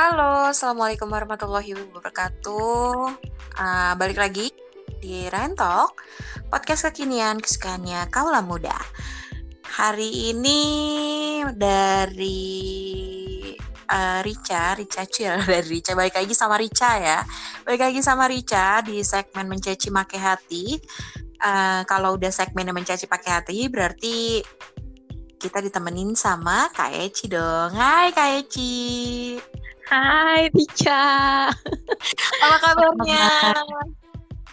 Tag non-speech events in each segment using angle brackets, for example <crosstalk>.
Halo, Assalamualaikum warahmatullahi wabarakatuh. Uh, balik lagi di Rentok, podcast kekinian kesukaannya Kaula Muda. Hari ini dari uh, Rica, Rica Cil, <laughs> dari Rica. Balik lagi sama Rica ya. Balik lagi sama Rica di segmen Mencaci Make Hati. Uh, kalau udah segmennya Mencaci Pakai Hati, berarti kita ditemenin sama Kak Eci dong. Hai Kak Eci. Hai Tica. Apa kabarnya?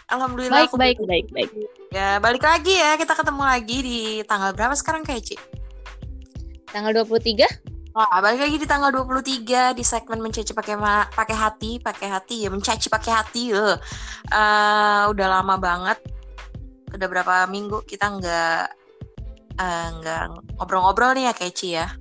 Alhamdulillah. Baik, baik, baik, baik. Ya, balik lagi ya. Kita ketemu lagi di tanggal berapa sekarang Kak Eci? Tanggal 23? Wah, balik lagi di tanggal 23 di segmen mencaci pakai pakai hati, pakai hati ya, mencaci pakai hati ya. Uh, udah lama banget. Udah berapa minggu kita nggak uh, nggak ngobrol-ngobrol nih ya Keci ya?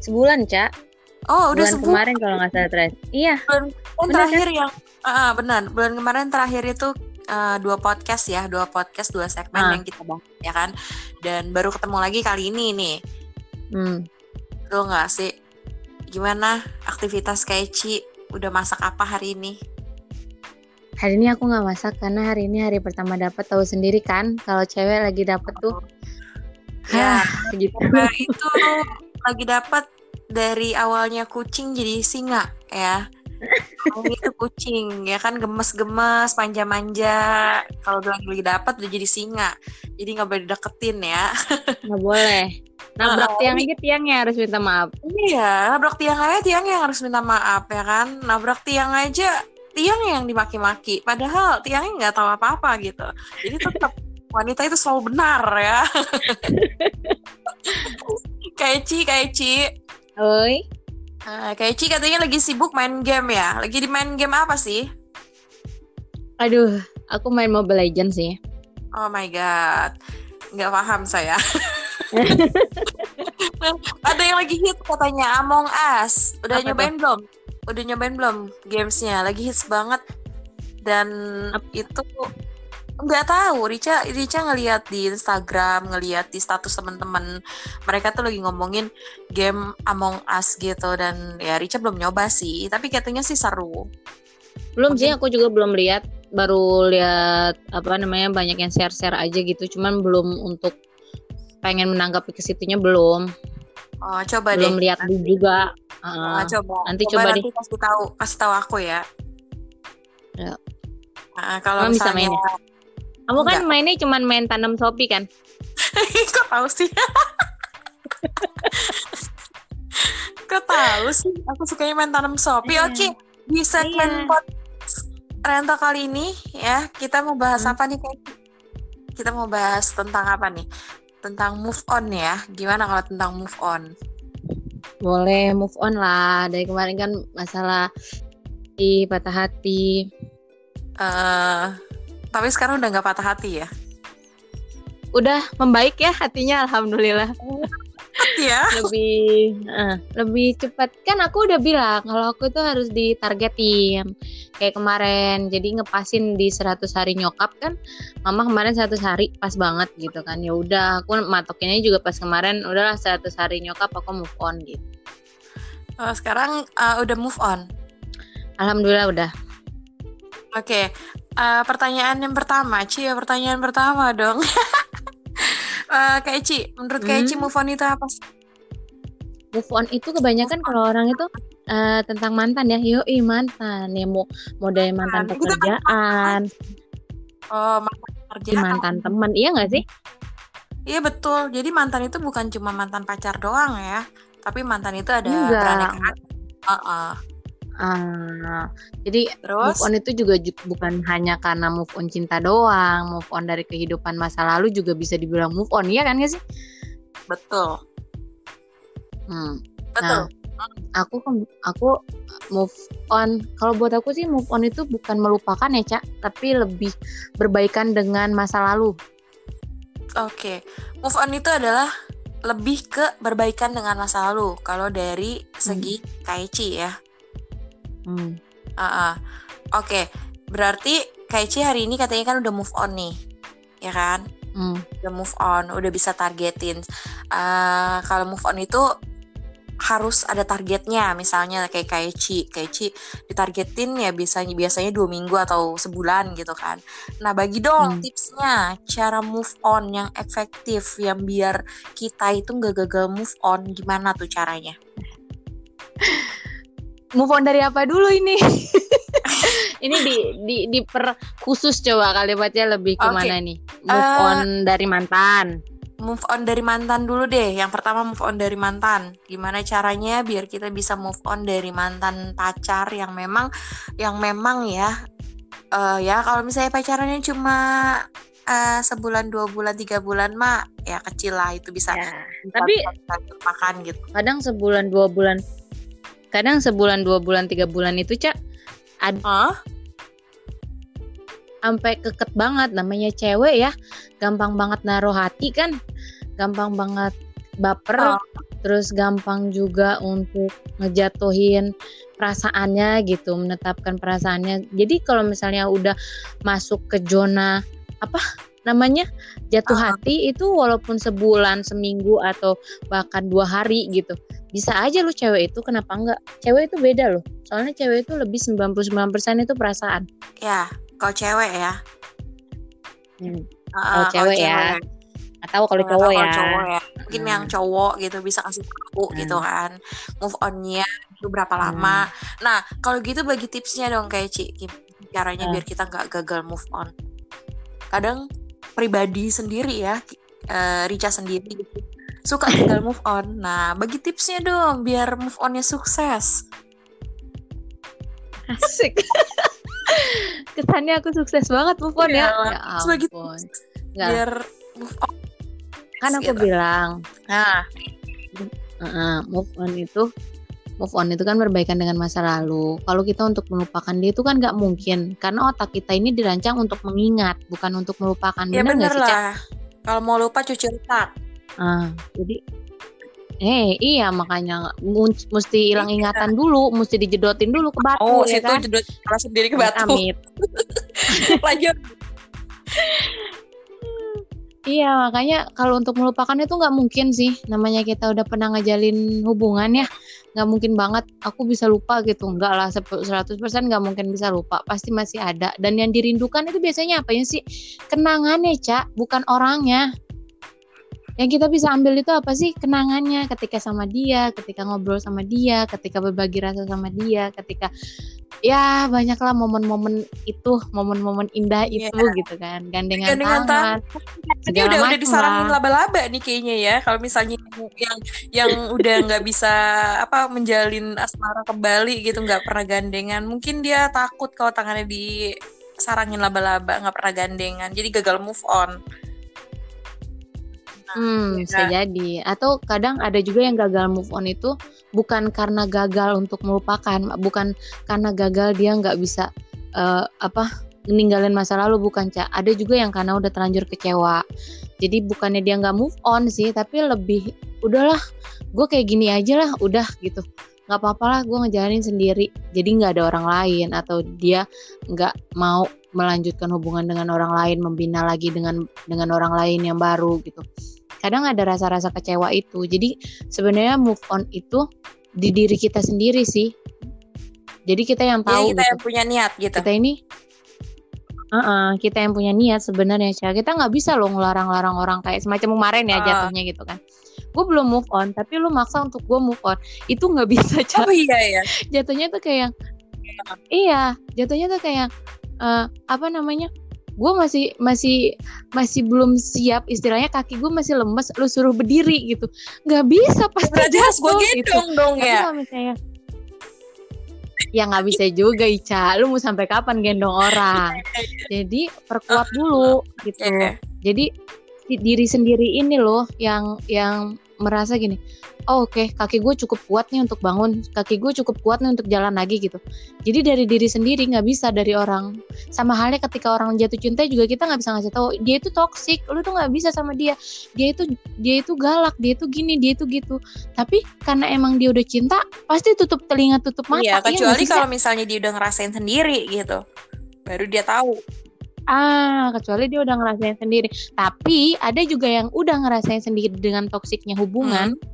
Sebulan, Cak. Oh, udah bulan sebulan. kemarin kalau nggak salah terakhir. Iya. Bulan, bulan Bener, terakhir yang uh, benar, bulan kemarin terakhir itu uh, dua podcast ya, dua podcast, dua segmen Ah. yang kita bahas ya kan. Dan baru ketemu lagi kali ini nih. Hmm. Lo nggak sih? Gimana aktivitas Keci? Udah masak apa hari ini? Hari ini aku nggak masak karena hari ini hari pertama dapat tahu sendiri kan kalau cewek lagi dapat tuh. Ya, Hah, gitu. Nah, itu lagi dapat dari awalnya kucing jadi singa ya. Awalnya itu kucing ya kan gemes-gemes, manja-manja. Kalau lagi lagi dapat udah jadi singa. Jadi nggak boleh deketin ya. Nggak boleh. Nabrak Ah, tiang ini- aja tiangnya harus minta maaf. Iya, nabrak tiang aja tiang yang harus minta maaf ya kan. Nabrak tiang aja tiang yang dimaki-maki. Padahal tiangnya nggak tahu apa-apa gitu. Jadi tetap <laughs> wanita itu selalu benar ya. <laughs> Kaici, Kaici. Oi. Uh, Kaici katanya lagi sibuk main game ya. Lagi di main game apa sih? Aduh, aku main Mobile Legends sih. Oh my god. Nggak paham saya. <laughs> Ada yang lagi hit katanya Among Us. Udah Apa nyobain belum? Udah nyobain belum gamesnya? Lagi hits banget. Dan Ap- itu nggak tahu. Rica Rica ngelihat di Instagram, ngelihat di status teman-teman. Mereka tuh lagi ngomongin game Among Us gitu dan ya Rica belum nyoba sih. Tapi katanya sih seru. Belum sih, aku juga belum lihat. Baru lihat apa namanya banyak yang share-share aja gitu. Cuman belum untuk pengen menanggapi ke situnya belum. Oh, coba belum deh. lihat juga. Ah, Ah, coba. nanti coba nanti kasih tahu, kasih tahu aku ya. Ya. Ah, kalau Emang bisa misalnya main ya? Kamu kan Enggak. mainnya cuman main tanam sopi kan? <laughs> Kok tahu sih? Kok tahu sih? Aku sukanya main tanam sopi. Iya. Oke, di segmen Iya. podcast Renta kali ini ya, kita mau bahas Hmm. apa nih? Kita mau bahas tentang apa nih? Tentang move on ya. Gimana kalau tentang move on? Boleh move on lah. Dari kemarin kan masalah di patah hati. eh tapi sekarang udah nggak patah hati ya? Udah membaik ya hatinya alhamdulillah. ya. <laughs> Lebih eh, lebih cepat. Kan aku udah bilang kalau aku tuh harus ditargetin. Kayak kemarin jadi ngepasin di 100 hari nyokap kan. Mama kemarin 100 hari pas banget gitu kan. Ya udah aku matokinnya juga pas kemarin udahlah 100 hari nyokap aku move on gitu. Eh, sekarang eh, udah move on. Alhamdulillah udah. Oke, eh, pertanyaan yang pertama, Ci, ya pertanyaan pertama dong. <laughs> Eh, Kak Ci, menurut Kak Ci Hmm. move on itu apa sih? move on itu kebanyakan kalau orang itu eh, tentang mantan ya yoi mantan ya mau mau dari mantan kan pekerjaan Oh, mantan di kerjaan. mantan teman iya nggak sih Iya betul. Jadi mantan itu bukan cuma mantan pacar doang ya, tapi mantan itu ada Enggak. beraneka ragam. Heeh. Ah, jadi Terus, move on itu juga ju- bukan hanya karena move on cinta doang move on dari kehidupan masa lalu juga bisa dibilang move on iya kan nggak sih betul, hmm. betul. aku kan- aku move on kalau buat aku sih move on itu bukan melupakan ya cak tapi lebih berbaikan dengan masa lalu Oke, move on itu adalah lebih ke berbaikan dengan masa lalu. Kalau dari segi Kak Ci ya. Hmm. Ah, ah. Oke, berarti Kaici hari ini katanya kan udah move on nih, ya kan? Hmm. Udah move on, udah bisa targetin. Eh, kalau move on itu harus ada targetnya misalnya kayak Kaichi Kaichi ditargetin ya biasanya biasanya dua minggu atau sebulan gitu kan nah bagi dong hmm. tipsnya cara move on yang efektif yang biar kita itu nggak gagal move on gimana tuh caranya move on dari apa dulu ini <laughs> ini di di di per khusus coba kalimatnya lebih ke mana okay. nih move uh, on dari mantan move on dari mantan dulu deh. Yang pertama move on dari mantan. Gimana caranya biar kita bisa move on dari mantan pacar yang memang yang memang ya uh, ya kalau misalnya pacarannya cuma uh, sebulan dua bulan tiga bulan mah ya kecil lah itu bisa, ya, tapi makan gitu kadang sebulan dua bulan kadang sebulan dua bulan tiga bulan itu cak ada huh? sampai keket banget namanya cewek ya gampang banget naruh hati kan gampang banget baper oh. terus gampang juga untuk ngejatuhin perasaannya gitu menetapkan perasaannya jadi kalau misalnya udah masuk ke zona apa namanya jatuh uh. hati itu walaupun sebulan seminggu atau bahkan dua hari gitu bisa aja lo cewek itu kenapa enggak cewek itu beda loh soalnya cewek itu lebih 99% itu perasaan ya kalau cewek ya hmm. uh, kalau cewek, cewek ya atau kalau cowok, ya. cowok ya mungkin hmm. yang cowok gitu bisa kasih tahu hmm. gitu kan move onnya itu berapa hmm. lama nah kalau gitu bagi tipsnya dong kayak Ci caranya hmm. biar kita nggak gagal move on kadang pribadi sendiri ya uh, Rica sendiri. Gitu suka gagal move on. Nah bagi tipsnya dong biar move onnya sukses. Asik. <laughs> Kesannya aku sukses banget move on ya, ya, ya sebagai biar move on. Kan aku gitu. bilang nah. Uh, move on itu move on itu kan berbaikan dengan masa lalu kalau kita untuk melupakan dia itu kan nggak mungkin karena otak kita ini dirancang untuk mengingat bukan untuk melupakan ya bener, bener lah kalau mau lupa cuci otak uh, jadi Eh iya makanya mesti hilang iya. ingatan dulu, mesti dijedotin dulu ke batu oh, ya kan. jedot salah sendiri ke batu. Amit. <laughs> Lanjut. <laughs> Iya makanya kalau untuk melupakan itu nggak mungkin sih. Namanya kita udah pernah ngejalin hubungan ya nggak mungkin banget. Aku bisa lupa gitu. Nggak lah 100% nggak mungkin bisa lupa. Pasti masih ada. Dan yang dirindukan itu biasanya apa ya sih? Kenangannya cak. Bukan orangnya yang kita bisa ambil itu apa sih? Kenangannya ketika sama dia ketika ngobrol sama dia ketika berbagi rasa sama dia ketika ya banyaklah momen-momen itu momen-momen indah iya. itu yeah. gitu kan. Gandengan, gandengan tangan ini udah udah disarangin laba-laba nih kayaknya ya. Kalau misalnya yang yang udah nggak bisa apa menjalin asmara kembali gitu nggak pernah gandengan mungkin dia takut kalau tangannya disarangin laba-laba nggak pernah gandengan. Jadi gagal move on Hmm, ya. bisa jadi. Atau kadang ada juga yang gagal move on itu bukan karena gagal untuk melupakan, bukan karena gagal dia nggak bisa uh, apa ninggalin masa lalu bukan cak. Ada juga yang karena udah terlanjur kecewa. Jadi bukannya dia nggak move on sih, tapi lebih udahlah, gue kayak gini aja lah, udah gitu. Nggak apa-apa lah, gue ngejalanin sendiri. Jadi nggak ada orang lain atau dia nggak mau melanjutkan hubungan dengan orang lain, membina lagi dengan dengan orang lain yang baru gitu kadang ada rasa-rasa kecewa itu. Jadi sebenarnya move on itu di diri kita sendiri sih. Jadi kita yang tahu jadi kita gitu. yang punya niat gitu? Kita ini uh -uh, kita yang punya niat sebenarnya sih kita nggak bisa loh ngelarang-larang orang kayak semacam kemarin ya uh. jatuhnya gitu kan. Gue belum move on tapi lu maksa untuk gue move on. Itu nggak bisa Cak. oh iya ya jatuhnya tuh kayak iya jatuhnya tuh kayak uh, apa namanya gue masih masih masih belum siap. Istilahnya kaki gue masih lemes lu suruh berdiri gitu. Nggak bisa pasti Berarti harus gue gendong gitu. dong ya? misalnya ya nggak bisa juga Ica. Lu mau sampai kapan gendong orang? Jadi perkuat dulu gitu. Jadi diri sendiri ini loh yang yang merasa gini oh oke okay, kaki gue cukup kuat nih untuk bangun kaki gue cukup kuat nih untuk jalan lagi gitu. Jadi dari diri sendiri nggak bisa dari orang. Sama halnya ketika orang jatuh cinta juga kita nggak bisa ngasih tahu dia itu toksik lu tuh nggak bisa sama dia. Dia itu dia itu galak dia itu gini dia itu gitu. Tapi karena emang dia udah cinta pasti tutup telinga tutup mata iya, iya kecuali kalau misalnya dia udah ngerasain sendiri gitu. Baru dia tahu Ah, kecuali dia udah ngerasain sendiri. Tapi ada juga yang udah ngerasain sendiri dengan toksiknya hubungan. Hmm.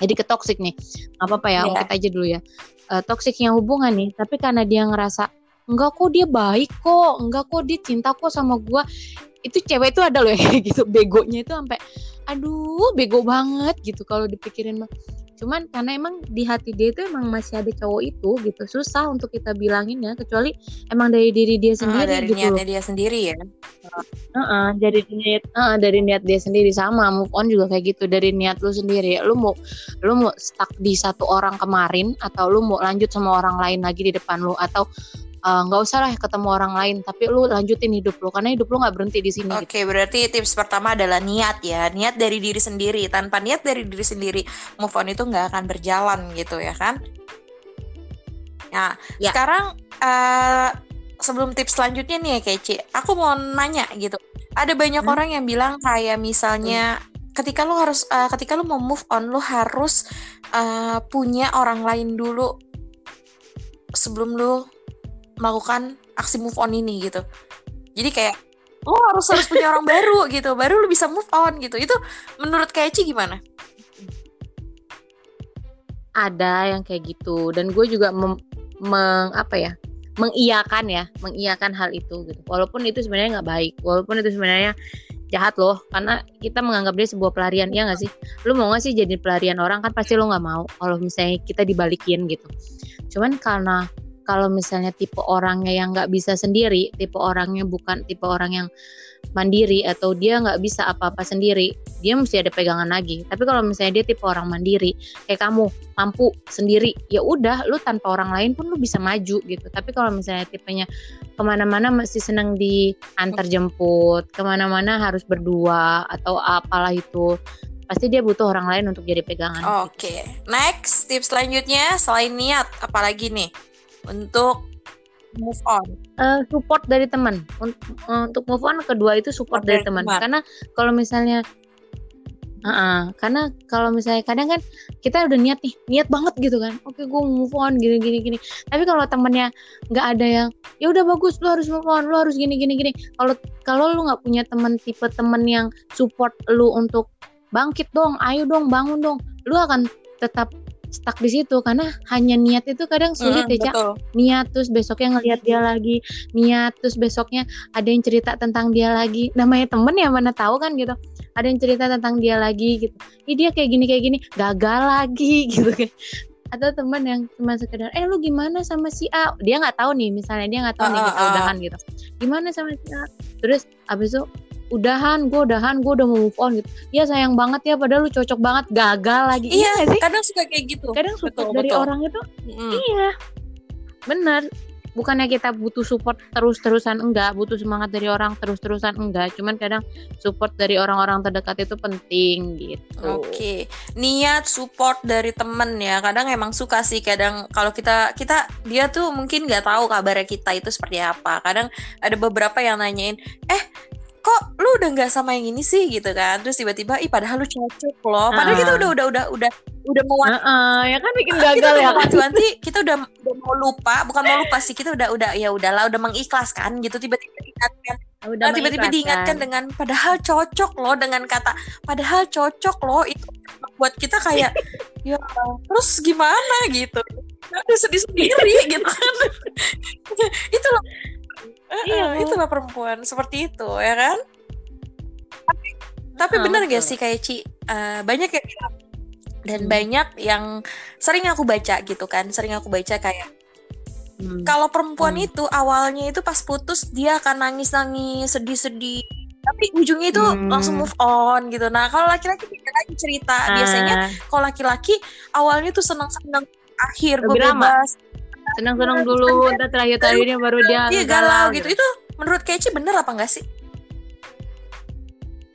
Jadi ke toxic nih. Gak apa-apa ya Iya. ungkit aja dulu ya. Uh, toksiknya hubungan nih tapi karena dia ngerasa enggak kok dia baik kok. Enggak kok dia cinta kok sama gua. Itu cewek itu ada loh ya kayak <laughs> gitu. Begonya itu sampai aduh bego banget gitu. Kalau dipikirin mah cuman karena emang di hati dia itu emang masih ada cowok itu gitu susah untuk kita bilangin ya kecuali emang dari diri dia sendiri dari gitu niatnya dia sendiri ya. Heeh, dari niat heeh, dari niat dia sendiri sama move on juga kayak gitu dari niat lu sendiri lu mau lu mau stuck di satu orang kemarin atau lu mau lanjut sama orang lain lagi di depan lu atau eh, nggak usah lah ketemu orang lain tapi lu lanjutin hidup lu karena hidup lu nggak berhenti di sini Oke, gitu. berarti tips pertama adalah niat ya. Niat dari diri sendiri. Tanpa niat dari diri sendiri, move on itu nggak akan berjalan gitu ya kan? Nah, Ya. sekarang eh, sebelum tips selanjutnya nih ya Kece, aku mau nanya gitu. Ada banyak Hmm. orang yang bilang kayak misalnya ketika lu harus eh, ketika lu mau move on, lu harus eh, punya orang lain dulu sebelum lu melakukan aksi move on ini gitu. Jadi kayak lo harus harus punya orang baru gitu, baru lu bisa move on gitu. Itu menurut Keci gimana? ada yang kayak gitu. Dan gue juga mem- meng apa ya? Mengiyakan ya. Mengiyakan hal itu gitu. Walaupun itu sebenarnya nggak baik. Walaupun itu sebenarnya jahat loh. Karena kita menganggap dia sebuah pelarian. Ya nggak sih? Lu mau nggak sih jadi pelarian orang? Kan pasti lu nggak mau kalau misalnya kita dibalikin gitu. Cuman karena kalau misalnya tipe orangnya yang nggak bisa sendiri tipe orangnya bukan tipe orang yang mandiri atau dia nggak bisa apa-apa sendiri dia mesti ada pegangan lagi. Tapi kalau misalnya dia tipe orang mandiri kayak kamu mampu sendiri ya udah lu tanpa orang lain pun lu bisa maju gitu. Tapi kalau misalnya tipenya ke mana-mana masih senang diantar jemput ke mana-mana harus berdua atau apalah itu pasti dia butuh orang lain untuk jadi pegangan. Oke, next tips selanjutnya selain niat, apalagi nih untuk move on? Eh, support dari teman. Un- untuk move on kedua itu support Support dari teman. teman. karena kalau misalnya Heeh, karena kalau misalnya kadang kan kita udah niat nih niat banget gitu kan. Oke gue move on gini gini gini. Tapi kalau temennya nggak ada yang ya udah bagus lu harus move on lu harus gini gini gini. Kalau kalau lu nggak punya temen tipe temen yang support lu untuk bangkit dong ayo dong bangun dong lu akan tetap stuck di situ karena hanya niat itu kadang sulit Mm, ya Cak. niat terus besoknya ngelihat dia lagi niat terus besoknya ada yang cerita tentang dia lagi. Namanya temen ya mana tahu kan gitu. Ada yang cerita tentang dia lagi gitu. Ih, dia kayak gini kayak gini gagal lagi <laughs> gitu kan. Atau teman yang cuma sekedar eh lu gimana sama si A? Dia nggak tahu nih misalnya dia nggak tahu nih kita ah, ah. udahan gitu. Gimana sama si A? Terus abis itu udahan gue udahan gue udah mau move on gitu ya sayang banget ya padahal lu cocok banget gagal lagi Iya, nggak sih kadang suka kayak gitu. kadang support betul, dari betul. orang itu Mm. Iya, bener. Bukannya kita butuh support terus-terusan enggak, butuh semangat dari orang terus-terusan enggak. Cuman kadang support dari orang-orang terdekat itu penting gitu. Oke, niat support dari temen ya. Kadang emang suka sih. Kadang kalau kita kita dia tuh mungkin nggak tahu kabarnya kita itu seperti apa. Kadang ada beberapa yang nanyain, eh kok lu udah nggak sama yang ini sih gitu kan? Terus tiba-tiba, ih padahal lu cocok loh. Padahal Ah. kita udah udah udah udah udah mau Heeh, ya kan bikin kita gagal udah ya kan. wanti-wanti, kita udah, udah mau lupa, bukan mau lupa sih, kita udah udah ya udahlah, udah mengikhlaskan gitu. Tiba-tiba diingatkan, Udah Nah, tiba-tiba diingatkan dengan padahal cocok loh dengan kata padahal cocok loh itu buat kita kayak ya terus gimana gitu ada sedih sendiri gitu kan <laughs> itulah Iya, itulah perempuan seperti itu ya kan tapi, tapi benar gak sih kayak Ci Eh, banyak yang bilang dan Hmm. banyak yang sering aku baca gitu kan sering aku baca kayak Hmm. kalau perempuan Hmm. itu awalnya itu pas putus dia akan nangis-nangis, sedih-sedih. Tapi ujungnya itu Hmm. langsung move on gitu. Nah, kalau laki-laki beda lagi cerita. Biasanya Ah, kalau laki-laki awalnya tuh senang-senang akhir Lebih lama. bebas. Senang-senang dulu, ntar terakhir-terakhirnya baru dia Iya galau gitu. Itu menurut Keci bener apa enggak sih?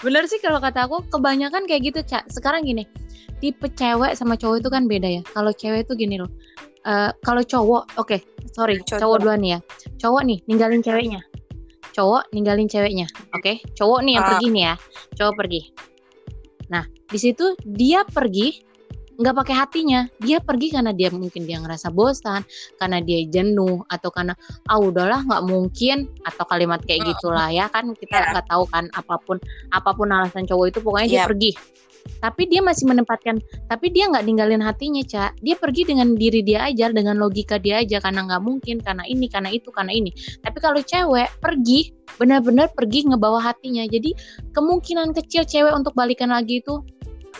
Bener sih kalau kata aku kebanyakan kayak gitu cak. Sekarang gini, tipe cewek sama cowok itu kan beda ya. Kalau cewek itu gini loh. eh, kalau cowok, oke, sorry, Cowok cowok dulu. duluan nih ya. Cowok nih ninggalin ceweknya. Cowok ninggalin ceweknya, oke. Cowok nih yang Ah. pergi nih ya. Cowok pergi. Nah, di situ dia pergi nggak pakai hatinya. Dia pergi karena dia mungkin dia ngerasa bosan, karena dia jenuh atau karena ah udahlah nggak mungkin atau kalimat kayak gitulah ya kan kita Iya. nggak tahu kan apa pun apa pun alasan cowok itu pokoknya dia Iya. pergi tapi dia masih menempatkan tapi dia nggak ninggalin hatinya cak dia pergi dengan diri dia aja dengan logika dia aja karena nggak mungkin karena ini karena itu karena ini tapi kalau cewek pergi benar-benar pergi ngebawa hatinya jadi kemungkinan kecil cewek untuk balikan lagi itu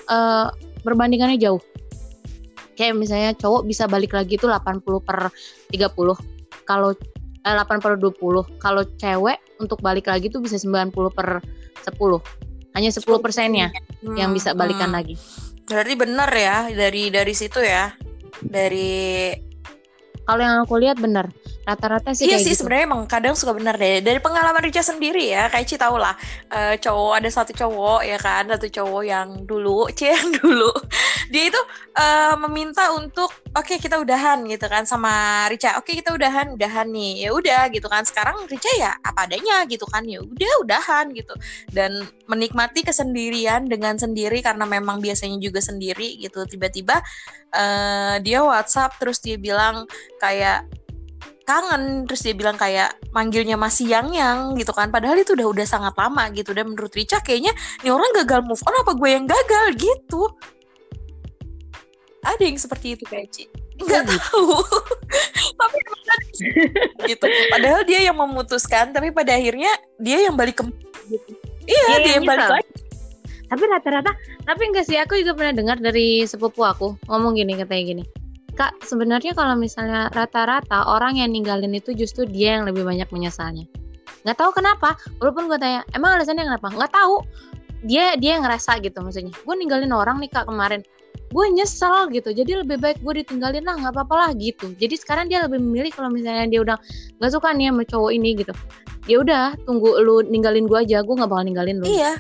uh, berbandingannya jauh kayak misalnya cowok bisa balik lagi itu 80 per 30 kalau eh, 8 per 20 kalau cewek untuk balik lagi tuh bisa 90 per 10 hanya 10 persennya hmm, yang bisa balikan hmm. lagi. Berarti benar ya dari dari situ ya. Dari kalau yang aku lihat benar rata-rata sih iya sih gitu. sebenarnya emang kadang suka benar deh. Dari pengalaman Rica sendiri ya kayak Ci tau lah. Uh, cowok ada satu cowok ya kan? Satu cowok yang dulu <laughs> C yang dulu. Dia itu uh, meminta untuk oke okay, kita udahan gitu kan sama Rica oke okay, kita udahan udahan nih. Ya udah gitu kan. Sekarang Rica ya apa adanya gitu kan. Ya udah udahan gitu. Dan menikmati kesendirian dengan sendiri karena memang biasanya juga sendiri gitu. Tiba-tiba uh, dia WhatsApp terus dia bilang kayak kangen. Terus dia bilang kayak manggilnya masih yang yang gitu kan. Padahal itu udah udah sangat lama gitu. Dan menurut Rica kayaknya ini orang gagal move on apa gue yang gagal? Gitu. Ada yang seperti itu kayak Ci nggak gitu. tahu. <laughs> Tapi gitu. Padahal dia yang memutuskan tapi pada akhirnya dia yang balik ke gitu. iya dia, dia yang, yang balik lagi. Tapi rata-rata tapi enggak sih aku juga pernah dengar dari sepupu aku ngomong gini katanya gini Kak, sebenarnya kalau misalnya rata-rata orang yang ninggalin itu justru dia yang lebih banyak menyesalnya. Nggak tahu kenapa, walaupun gue tanya, emang alasannya kenapa? Nggak tahu. Dia dia yang ngerasa gitu maksudnya. Gue ninggalin orang nih kak kemarin, gue nyesel gitu. Jadi lebih baik gue ditinggalin lah, nggak apa-apa lah gitu. Jadi sekarang dia lebih memilih kalau misalnya dia udah nggak suka nih sama cowok ini gitu. Ya udah, tunggu lu ninggalin gue aja, gue nggak bakal ninggalin lu. Iya,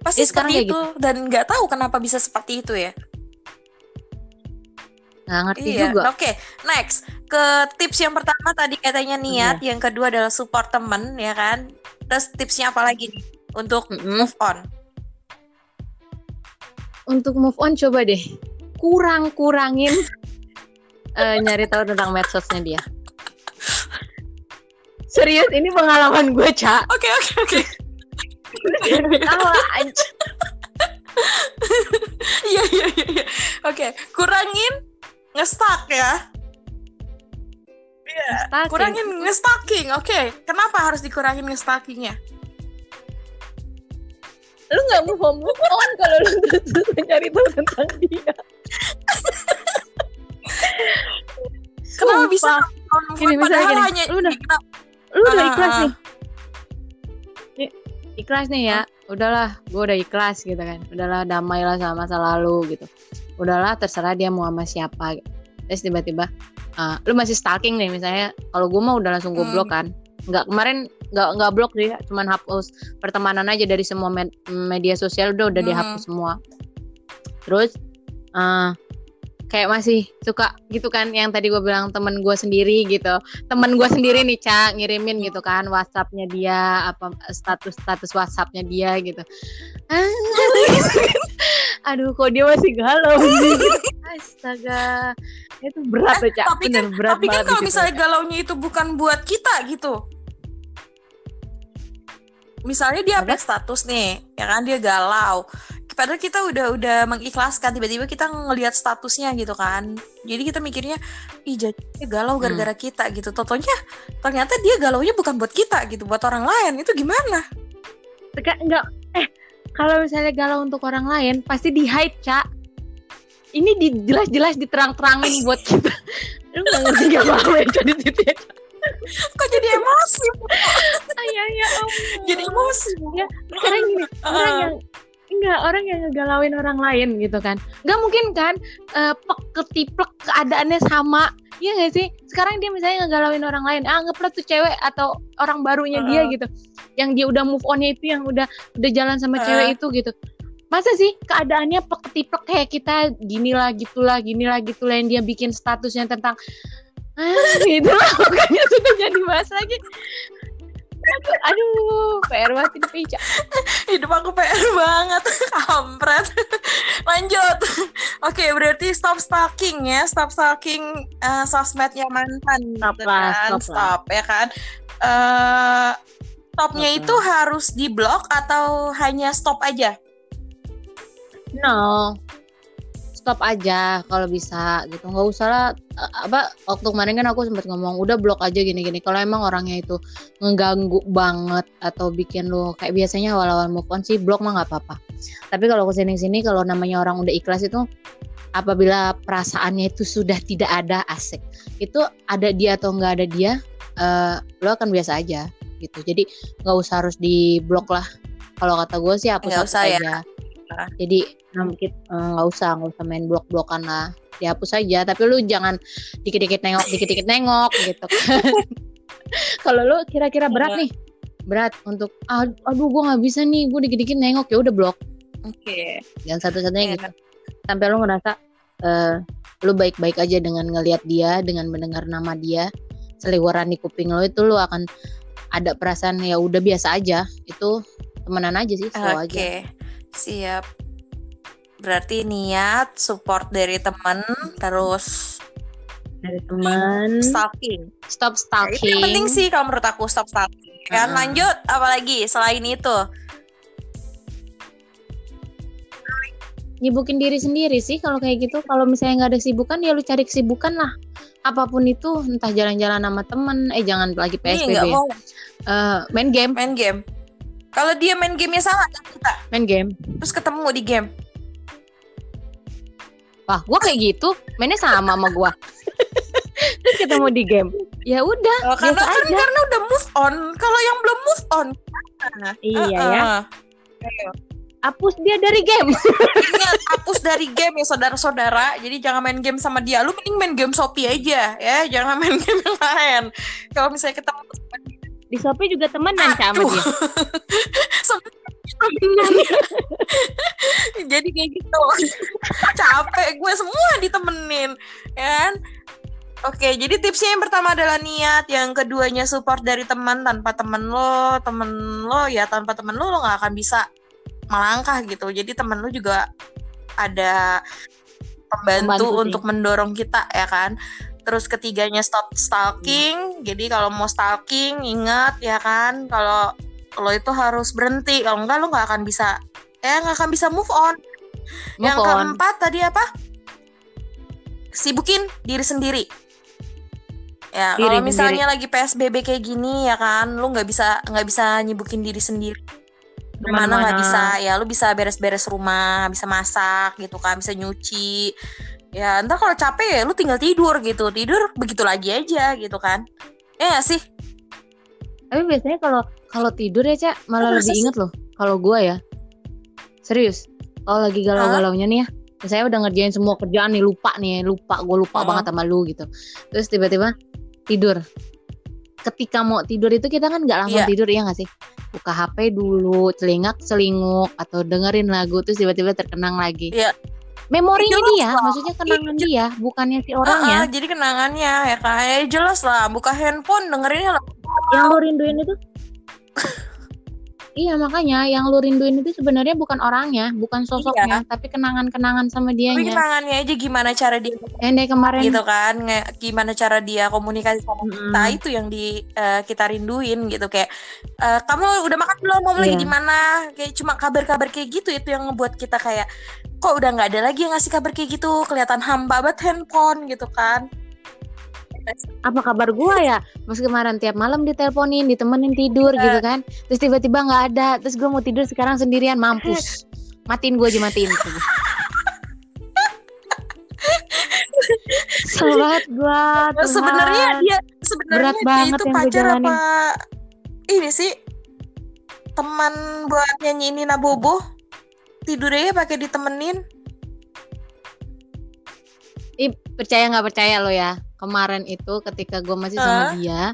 pasti seperti itu gitu. dan nggak tahu kenapa bisa seperti itu ya nggak ngerti iya. juga. Oke, okay. next ke tips yang pertama tadi katanya niat, iya. yang kedua adalah support temen ya kan. Terus tipsnya apa lagi nih untuk mm -hmm. move on? Untuk move on coba deh kurang kurangin uh, <laughs> nyari tahu tentang medsosnya dia. <laughs> Serius ini pengalaman gue cak. Oke oke oke. <laughs> Iya iya iya. Oke, kurangin ngestak ya Iya, kurangin ngestalking. Oke, okay. kenapa harus dikurangin ngestalkingnya? Lu nggak mau move on kalau lu terus mencari tahu tentang dia. kenapa bisa? Gini, misalnya gini, hanya lu udah, lu udah ah, ikhlas ah, nih. Ikhlas nih ya, udahlah, gue udah ikhlas gitu kan. Udahlah, damailah sama masa lalu gitu. Udahlah terserah dia mau sama siapa. Terus tiba-tiba uh, lu masih stalking nih misalnya. Kalau gue mau udah langsung gue hmm. blok kan. Nggak kemarin nggak nggak blok sih cuman hapus pertemanan aja dari semua med media sosial udah udah hmm. dihapus semua. Terus uh, kayak masih suka gitu kan yang tadi gue bilang temen gue sendiri gitu. Temen gue sendiri nih cak ngirimin gitu kan WhatsAppnya dia apa status status WhatsAppnya dia gitu. <laughs> Aduh kok dia masih galau astaga. Itu berat eh, cak tapi kan, berat tapi kan kalau misalnya galaunya itu bukan buat kita gitu. Misalnya dia update status nih ya kan dia galau padahal kita udah udah mengikhlaskan tiba-tiba kita ngelihat statusnya gitu kan. Jadi kita mikirnya ih jadi galau hmm. gara-gara hmm. kita gitu. Totonya ternyata dia galau nya bukan buat kita gitu buat orang lain. Itu gimana? Enggak enggak. Eh kalau misalnya galau untuk orang lain pasti di hide cak ini di jelas-jelas diterang-terangin <laughs> buat kita. Lu nggak ngerti gak ya jadi situ ya kok jadi emosi? Ayah ya jadi emosi. Ya sekarang gini orang yang Enggak, orang yang ngegalauin orang lain gitu kan. Enggak mungkin kan uh, pek ketiplek keadaannya sama. Iya gak sih? Sekarang dia misalnya ngegalauin orang lain. Ah, anggaplah tuh cewek atau orang barunya uh. dia gitu. Yang dia udah move onnya itu yang udah udah jalan sama uh. cewek itu gitu. Masa sih keadaannya pek ketiplek kayak kita gini lah gitulah gini lah gitulah yang dia bikin statusnya tentang ah <laughs> gitu lah makanya sudah jadi bahas lagi aduh PR banget ini hidup aku PR banget. Kampret. Lanjut. Oke okay, berarti stop stalking ya. Stop stalking uh, sosmednya mantan stop gitu lah kan? stop, stop ya kan? Uh, stopnya stop itu harus di blok atau hanya stop aja? No stop aja kalau bisa gitu. Nggak usah lah eh, apa waktu kemarin kan aku sempat ngomong udah blok aja gini-gini. Kalau emang orangnya itu ngeganggu banget atau bikin lo kayak biasanya awal-awal move on sih blok mah nggak apa-apa. Tapi kalau ke sini-sini kalau namanya orang udah ikhlas itu apabila perasaannya itu sudah tidak ada asik. Itu ada dia atau nggak ada dia uh, lo akan biasa aja gitu. Jadi nggak usah harus di blok lah. Kalau kata gue sih hapus hapus usah ya. Aja jadi eh, nggak usah nggak usah main blok blokan lah. Dihapus aja. Tapi lu jangan dikit-dikit nengok dikit-dikit nengok gitu kan. <laughs> Kalau lu kira-kira berat nih. Berat untuk aduh gue nggak bisa nih. Gue dikit-dikit nengok. Ya udah blok. Oke. Okay. yang satu-satunya gitu. Sampai lu ngerasa uh, lu baik-baik aja dengan ngelihat dia dengan mendengar nama dia seliweran di kuping lo itu lo akan ada perasaan ya udah biasa aja. Itu temenan aja sih slow okay. aja siap. Berarti niat support dari temen terus dari teman stalking. Stop stalking itu penting sih kalau menurut aku stop stalking. Kan? Uh. lanjut apalagi selain itu? Nyibukin diri sendiri sih kalau kayak gitu. Kalau misalnya nggak ada sibukan ya lu cari kesibukan lah. Apa pun itu entah jalan-jalan sama temen eh jangan lagi psbb ya. uh, main game. Main game kalau dia main gamenya sama kita main game terus ketemu di game wah gua kayak gitu mainnya sama sama gua terus ketemu di game ya udah oh, karena kan aja. karena udah move on kalau yang belum move on iya uh -uh. ya Ayo hapus dia dari game. Ingat, hapus dari game ya saudara-saudara. Jadi jangan main game sama dia. Lu mending main game Shopee aja ya, jangan main <laughs> game yang lain. Kalau misalnya ketemu di Shopee juga temenan sama dia. <laughs> <laughs> Jadi kayak gitu. <laughs> Capek gue semua ditemenin, ya kan? Oke, jadi tipsnya yang pertama adalah niat, yang keduanya support dari teman. Tanpa temen lo, temen lo ya tanpa temen lo lo nggak akan bisa melangkah gitu jadi temen lu juga ada pembantu, pembantu untuk mendorong kita ya kan terus ketiganya stop stalking hmm. jadi kalau mau stalking ingat ya kan kalau lo itu harus berhenti kalau enggak lo nggak akan bisa eh nggak akan bisa move on. Move yang on. keempat tadi apa? Sibukin diri sendiri. Ya kalau misalnya lagi psbb kayak gini ya kan lo nggak bisa nggak bisa nyibukin diri sendiri. Gimana nggak bisa ya lu bisa beres-beres rumah bisa masak gitu kan bisa nyuci ya entar kalau capek ya lu tinggal tidur gitu. Tidur begitu lagi aja gitu kan. Ya gak sih? Tapi biasanya kalau kalau tidur ya cak malah lebih inget loh kalau gue ya. Serius. Kalau lagi galau-galaunya nih ya. Saya udah ngerjain semua kerjaan nih lupa nih lupa gue lupa uh -huh. banget sama lu gitu. Terus tiba-tiba tidur. Ketika mau tidur itu kita kan nggak langsung yeah. tidur ya nggak sih? Buka HP dulu celingak celinguk atau dengerin lagu terus tiba-tiba terkenang lagi. Yeah. Memorinya jelas dia lah. maksudnya kenangan iya. dia bukannya si orangnya uh, uh, jadi kenangannya ya kayak jelas lah buka handphone dengerinnya lah yang lo rinduin itu Iya makanya yang lu rinduin itu sebenarnya bukan orangnya, bukan sosoknya, iya. tapi kenangan-kenangan sama dia. Tapi kenangannya aja gimana cara dia yang dari kemarin gitu kan, gimana cara dia komunikasi sama hmm. kita itu yang di uh, kita rinduin gitu kayak uh, kamu udah makan belum, mau lagi iya. di mana? Kayak cuma kabar-kabar kayak gitu itu yang ngebuat kita kayak kok udah nggak ada lagi yang ngasih kabar kayak gitu, kelihatan hamba banget handphone gitu kan. Apa kabar gue ya? Mas kemarin tiap malam diteleponin ditemenin tidur uh. gitu kan. Terus tiba-tiba nggak ada. Terus gue mau tidur sekarang sendirian. Mampus. Matiin gue aja matiin. <laughs> Sobat gue sebenarnya dia sebenarnya dia banget itu pacar apa ini sih? Teman buat nyanyi ini nabobo tidurnya pakai ditemenin. Ih, percaya nggak percaya lo ya? Kemarin itu ketika gue masih sama uh. dia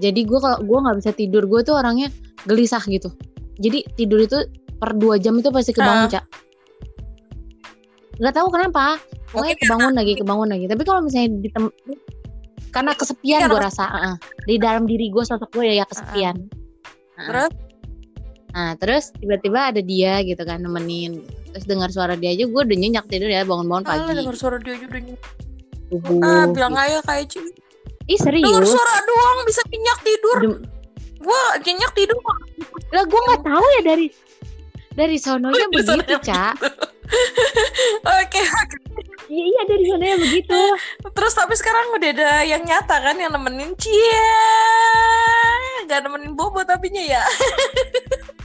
jadi gue kalau gue nggak bisa tidur gue tuh orangnya gelisah gitu. Jadi tidur itu per dua jam itu pasti kebangun uh. cak. Nggak tahu kenapa. Pokoknya kebangun lagi kebangun lagi. Tapi kalau misalnya di karena kesepian gue rasa uh, di dalam diri gue sosok gue ya, ya kesepian. Uh. terus nah terus tiba-tiba ada dia gitu kan nemenin terus dengar suara dia aja gue udah nyenyak tidur ya bangun-bangun pagi dengar suara dia aja udah nyenyak subuh. Ah, bilang aja kayak cuy. Ih serius? Dengar suara doang bisa nyenyak tidur. Dem gua nyenyak tidur. Lah gua nggak tahu ya dari dari sononya begitu, Cak. <laughs> Oke. Iya iya dari sananya begitu. Terus tapi sekarang udah ada yang nyata kan yang nemenin Cia. Gak nemenin Bobo tapinya ya. <laughs>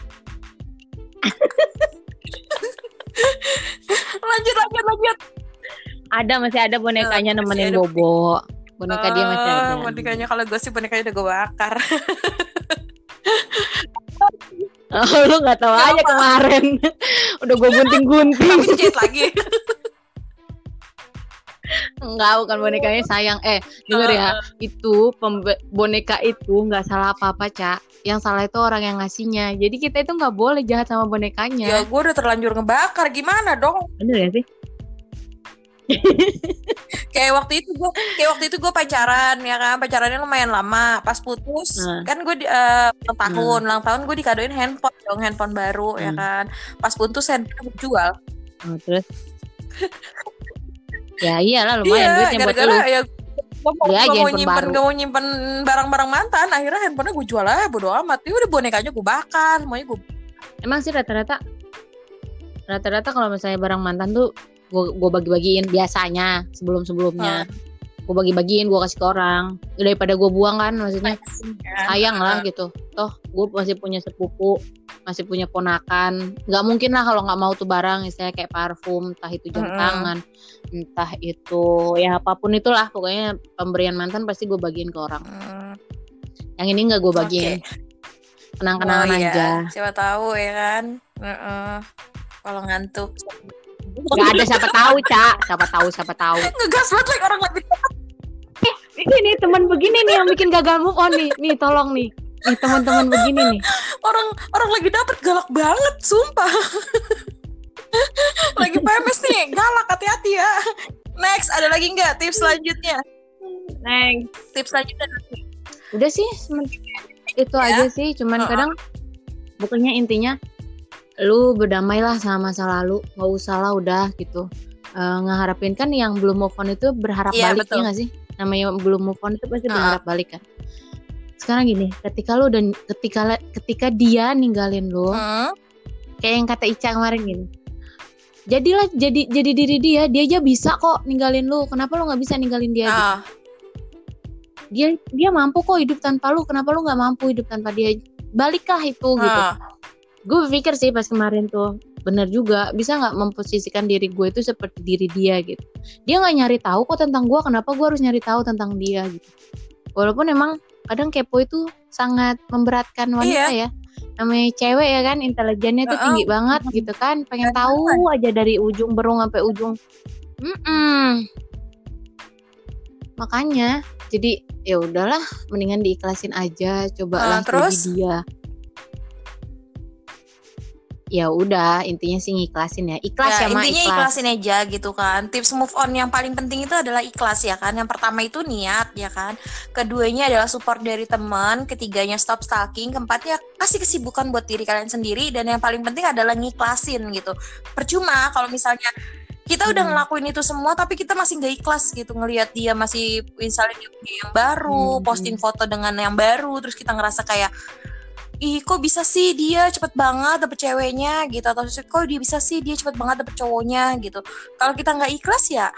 lanjut lanjut lanjut. Ada masih ada bonekanya masih nemenin ada Bobo. Boneka dia masih Oh, ada. Bonekanya kalau gue sih bonekanya udah gue bakar. <laughs> Oh, lu nggak tahu aja Kenapa? kemarin. <laughs> Udah gue gunting-gunting. Tapi dijahit lagi. <laughs> Enggak, bukan bonekanya sayang. Eh, denger ya. Itu boneka itu nggak salah apa-apa, Cak. Yang salah itu orang yang ngasihnya. Jadi kita itu nggak boleh jahat sama ya bonekanya. gue udah terlanjur ngebakar gimana dong? Bener ya sih? <laughs> Kayak waktu itu gue kayak waktu itu gue pacaran ya kan pacarannya lumayan lama pas putus Hmm. kan gue di- eh, ulang tahun ulang tahun gue dikadoin handphone dong handphone baru ya Hmm. kan pas putus handphone gue jual Oh, terus? <laughs> ya iyalah lumayan iya duitnya buat gara-gara lu. ya gue mau, aja gak mau nyimpen baru. mau nyimpen barang-barang mantan akhirnya handphonenya gue jual aja bodo amat ya udah bonekanya gue bakar semuanya gue Emang sih rata-rata rata-rata kalau misalnya barang mantan tuh gue gue bagi-bagiin biasanya sebelum-sebelumnya. Gue bagi-bagiin, gue kasih ke orang. Daripada gue buang kan maksudnya sayang lah gitu. Toh gue masih punya sepupu, masih punya ponakan. Nggak mungkin lah kalau nggak mau tuh barang, misalnya kayak parfum, entah itu jam tangan, entah itu ya apa pun itulah. Pokoknya pemberian mantan pasti gue bagiin ke orang. Hmm, Yang ini nggak gue bagiin. Kenang-kenangan Oh, iya. aja. siapa tahu ya kan Heeh. kalau ngantuk Gak ada siapa tahu, Cak. Siapa tahu, siapa tahu. ngegas banget like orang lagi Ini nih teman begini nih yang bikin gagal move on nih. Nih tolong nih. Nih teman-teman begini nih. orang orang lagi dapet galak banget sumpah lagi PMS nih galak hati-hati ya next ada lagi nggak tips selanjutnya Next. tips selanjutnya Udah sih itu aja sih. Cuman Uh-uh. kadang bukannya intinya lu berdamailah sama masa lalu. Gak usah lah udah gitu. Eh, ngeharapin kan yang belum move on itu berharap Iya, balik betul. ya gak sih? Namanya belum move on itu pasti Uh-uh. berharap balik kan. Sekarang gini, ketika lu dan ketika ketika dia ninggalin lu, Hmm, kayak yang kata Ica kemarin gini jadilah jadi jadi diri dia dia aja bisa kok ninggalin lu kenapa lu nggak bisa ninggalin dia gitu? ah, dia dia mampu kok hidup tanpa lu kenapa lu nggak mampu hidup tanpa dia baliklah itu gitu ah. Gue pikir sih pas kemarin tuh bener juga bisa nggak memposisikan diri gue itu seperti diri dia gitu. Dia nggak nyari tahu kok tentang gue kenapa gue harus nyari tahu tentang dia gitu. Walaupun emang kadang kepo itu sangat memberatkan wanita ya. Namanya cewek ya kan intelijennya tuh tinggi banget gitu kan pengen tahu aja dari ujung berung sampai ujung. Mm-mm. makanya jadi ya udahlah mendingan diikhlasin aja cobalah Ah, terus? dia ya udah intinya sih ngiklasin ya. Ikhlas ya ya, intinya ikhlas. ikhlasin aja gitu kan. Tips move on yang paling penting itu adalah ikhlas ya kan. Yang pertama itu niat ya kan. Keduanya adalah support dari teman. Ketiganya stop stalking. Keempatnya kasih kesibukan buat diri kalian sendiri. Dan yang paling penting adalah ngiklasin gitu. Percuma kalau misalnya kita udah Hmm. ngelakuin itu semua tapi kita masih nggak ikhlas gitu ngelihat dia masih misalnya dia punya yang baru Hmm. posting foto dengan yang baru terus kita ngerasa kayak ih kok bisa sih dia cepet banget dapet ceweknya? Gitu. Atau kok dia bisa sih dia cepet banget dapet cowoknya? Gitu. Kalau kita nggak ikhlas ya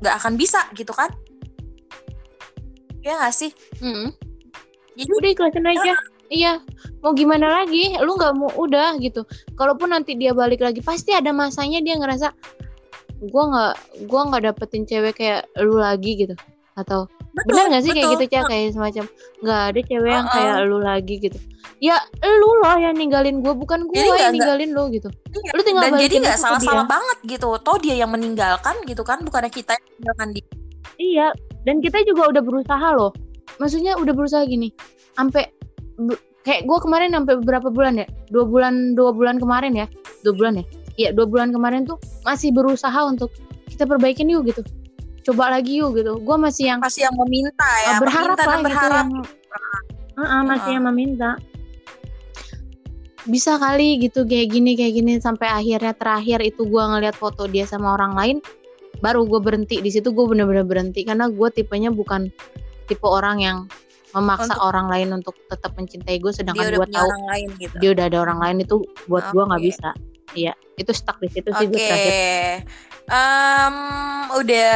nggak akan bisa gitu kan? Ya nggak sih? Mm-mm. jadi udah ikhlasin aja. Iya. Mau gimana lagi? Lu nggak mau udah gitu. Kalaupun nanti dia balik lagi pasti ada masanya dia ngerasa gua nggak gua nggak dapetin cewek kayak lu lagi gitu atau betul, benar nggak sih kayak betul. gitu cak kayak semacam nggak ada cewek yang Uh-uh. kayak lu lagi gitu ya lu loh yang ninggalin gua bukan gua Jadi nggak- yang ninggalin lu gitu Iya. lu tinggal dan jadi nggak itu ke salah-salah dia. banget gitu toh dia yang meninggalkan gitu kan bukannya kita yang meninggalkan dia Iya, dan kita juga udah berusaha loh. Maksudnya udah berusaha gini. Sampai kayak gue kemarin sampai beberapa bulan ya? Dua bulan, dua bulan kemarin ya? Dua bulan ya? Iya, dua bulan kemarin tuh masih berusaha untuk kita perbaikin yuk gitu. Coba lagi yuk gitu. Gue masih yang masih yang meminta ya uh, berharap meminta lah dan gitu berharap yang Uh-uh, masih Uh-uh. yang meminta. Bisa kali gitu kayak gini kayak gini sampai akhirnya terakhir itu gua ngeliat foto dia sama orang lain baru gue berhenti di situ gue bener-bener berhenti karena gue tipenya bukan tipe orang yang memaksa Untuk- orang lain untuk tetap mencintai gue sedangkan gue tahu orang lain gitu dia udah ada orang lain itu buat gue nggak bisa iya itu stuck di situ sih gue Oke, terakhir Um, udah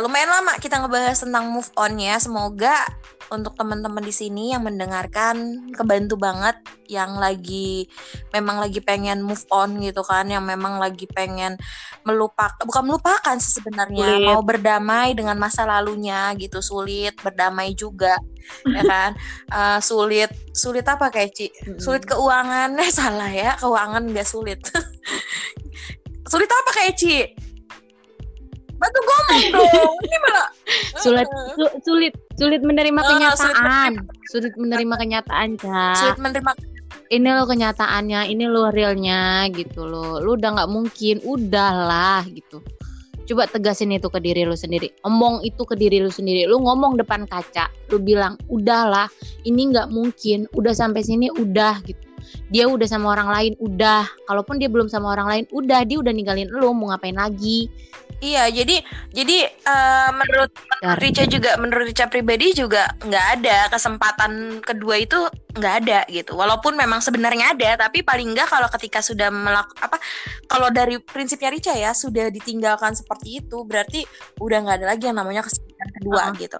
lumayan lama kita ngebahas tentang move on ya. Semoga untuk teman-teman di sini yang mendengarkan kebantu banget yang lagi memang lagi pengen move on gitu kan yang memang lagi pengen melupakan bukan melupakan sih sebenarnya Sulit. mau berdamai dengan masa lalunya gitu sulit berdamai juga ya <laughs> kan? Uh, sulit sulit apa kayak Ci sulit keuangan eh <laughs> salah ya keuangan nggak sulit. <laughs> Sulit apa kayak Ci bantu ngomong dong. Ini malah <laughs> sulit su- sulit sulit menerima sulit kenyataan. sulit menerima kenyataan Ca. sulit menerima ini lo kenyataannya ini lo realnya gitu lo lu udah nggak mungkin udahlah gitu. Coba tegasin itu ke diri lu sendiri. Omong itu ke diri lu sendiri. Lu ngomong depan kaca lu bilang udahlah ini nggak mungkin. Udah sampai sini udah gitu dia udah sama orang lain udah kalaupun dia belum sama orang lain udah dia udah ninggalin lu mau ngapain lagi Iya, jadi jadi eh, menurut Dar. Rica juga menurut Rica pribadi juga nggak ada kesempatan kedua itu nggak ada gitu. Walaupun memang sebenarnya ada, tapi paling nggak kalau ketika sudah melak apa kalau dari prinsipnya Rica ya sudah ditinggalkan seperti itu berarti udah nggak ada lagi yang namanya kesempatan kedua Uh-uh. gitu.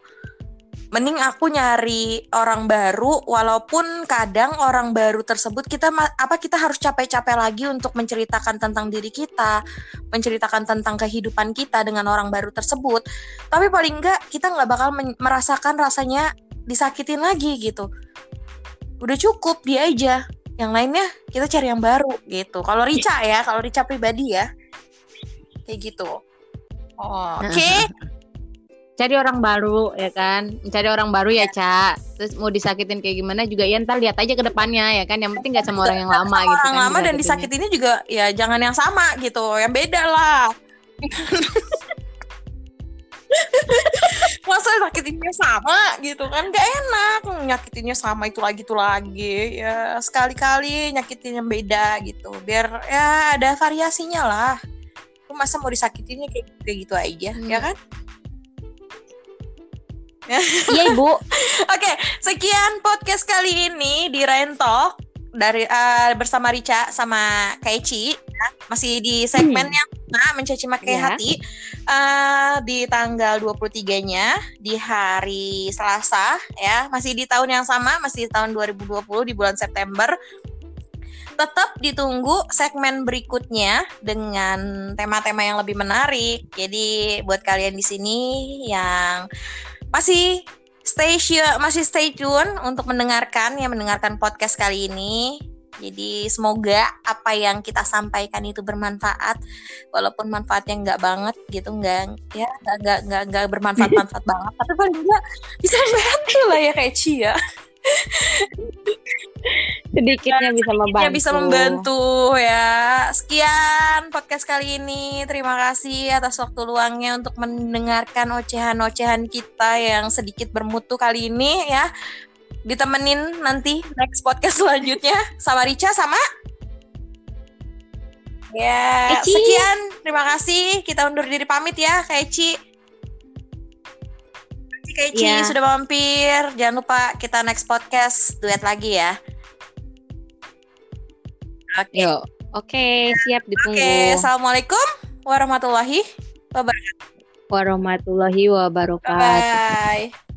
Mending aku nyari orang baru walaupun kadang orang baru tersebut kita apa kita harus capek-capek lagi untuk menceritakan tentang diri kita, menceritakan tentang kehidupan kita dengan orang baru tersebut. Tapi paling enggak kita nggak bakal merasakan rasanya disakitin lagi gitu. Udah cukup dia aja. Yang lainnya kita cari yang baru gitu. Kalau Rica ya, kalau Rica pribadi ya. Kayak gitu. Oke. Cari orang baru ya kan? Cari orang baru ya Ca terus mau disakitin kayak gimana juga ya ntar lihat aja ke depannya ya kan? Yang penting gak sama orang yang lama Sama gitu orang kan lama dan disakitinnya. juga ya jangan yang sama gitu. Yang beda lah. <laughs> Masa nyakitinnya sama gitu kan? Gak enak. Nyakitinnya sama itu lagi itu lagi. Ya sekali-kali nyakitin yang beda gitu. Biar ya ada variasinya lah. Masa mau disakitinnya kayak kayak gitu aja Hmm. ya kan <laughs> iya ibu Oke, sekian podcast kali ini di Rentok dari eh, bersama Rica sama Kaici ya. masih di segmen yang sama mencaci maki Ya. hati eh, di tanggal 23-nya di hari Selasa ya, masih di tahun yang sama, masih di tahun 2020 di bulan September. Tetap ditunggu segmen berikutnya dengan tema-tema yang lebih menarik. Jadi buat kalian di sini yang masih stay masih stay tune untuk mendengarkan ya mendengarkan podcast kali ini. Jadi semoga apa yang kita sampaikan itu bermanfaat, walaupun manfaatnya nggak banget gitu, nggak ya nggak nggak nggak bermanfaat manfaat <laughs> banget, tapi paling nggak bisa membantu lah ya kayak Cia. <laughs> sedikitnya bisa membantu bisa membantu ya. Sekian podcast kali ini. Terima kasih atas waktu luangnya untuk mendengarkan ocehan-ocehan kita yang sedikit bermutu kali ini ya. Ditemenin nanti next podcast <laughs> selanjutnya sama Rica sama Ya, Eci. sekian. Terima kasih. Kita undur diri pamit ya, Kak Eci. Terima kasih, Kak Eci Ya. sudah mampir. Jangan lupa kita next podcast duet lagi ya. Oke. Yuk, oke siap ditunggu Oke, assalamualaikum warahmatullahi wabarakatuh. warahmatullahi wabarakatuh Bye.